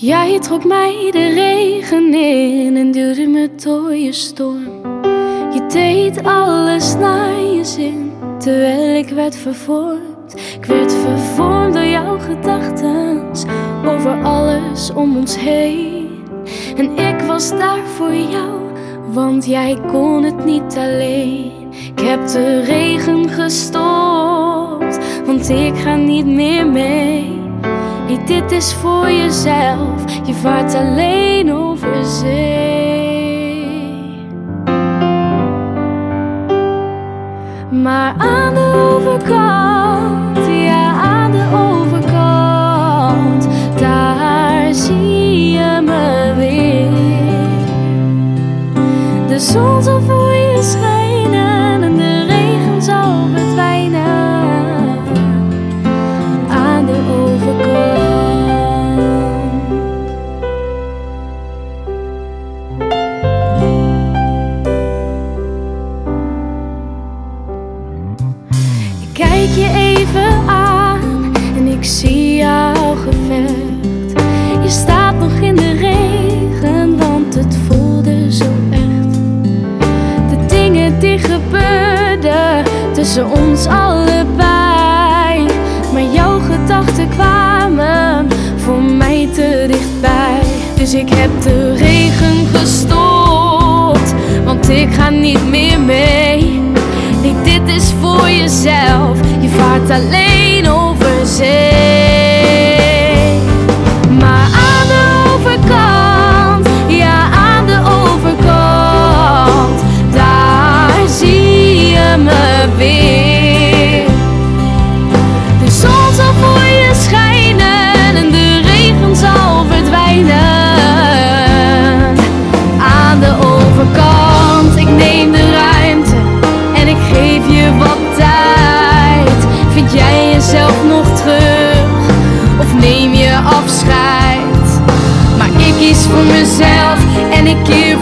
Jij trok mij de regen in en duwde me door je storm. Je deed alles naar je zin, terwijl ik werd vervormd. Ik werd vervormd door jouw gedachten over alles om ons heen. En ik was daar voor jou, want jij kon het niet alleen. Ik heb de regen gestopt, want ik ga niet meer mee. Dit is voor jezelf, je vaart alleen over zee. Maar aan de overkant, ja aan de overkant, daar zie je me weer. De zon zal voor je schijnen tussen ons allebei. Maar jouw gedachten kwamen voor mij te dichtbij. Dus ik heb de regen gestopt, want ik ga niet meer mee. Nee, dit is voor jezelf. Je vaart alleen over zee. panic,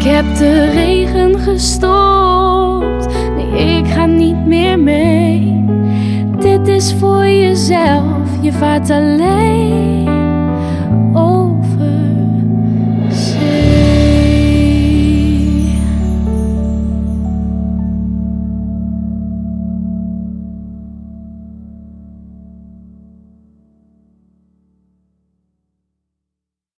ik heb de regen gestopt. Nee, ik ga niet meer mee. Dit is voor jezelf, je vaart alleen